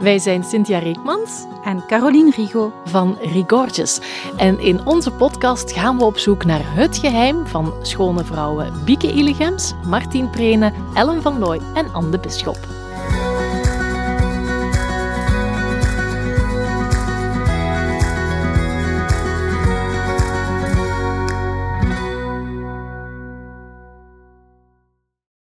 Wij zijn Cynthia Reekmans en Caroline Rigo van Rigorges. En in onze podcast gaan we op zoek naar het geheim van schone vrouwen Bieke Illegems, Martien Prene, Ellen van Looy en Anne de Bisschop.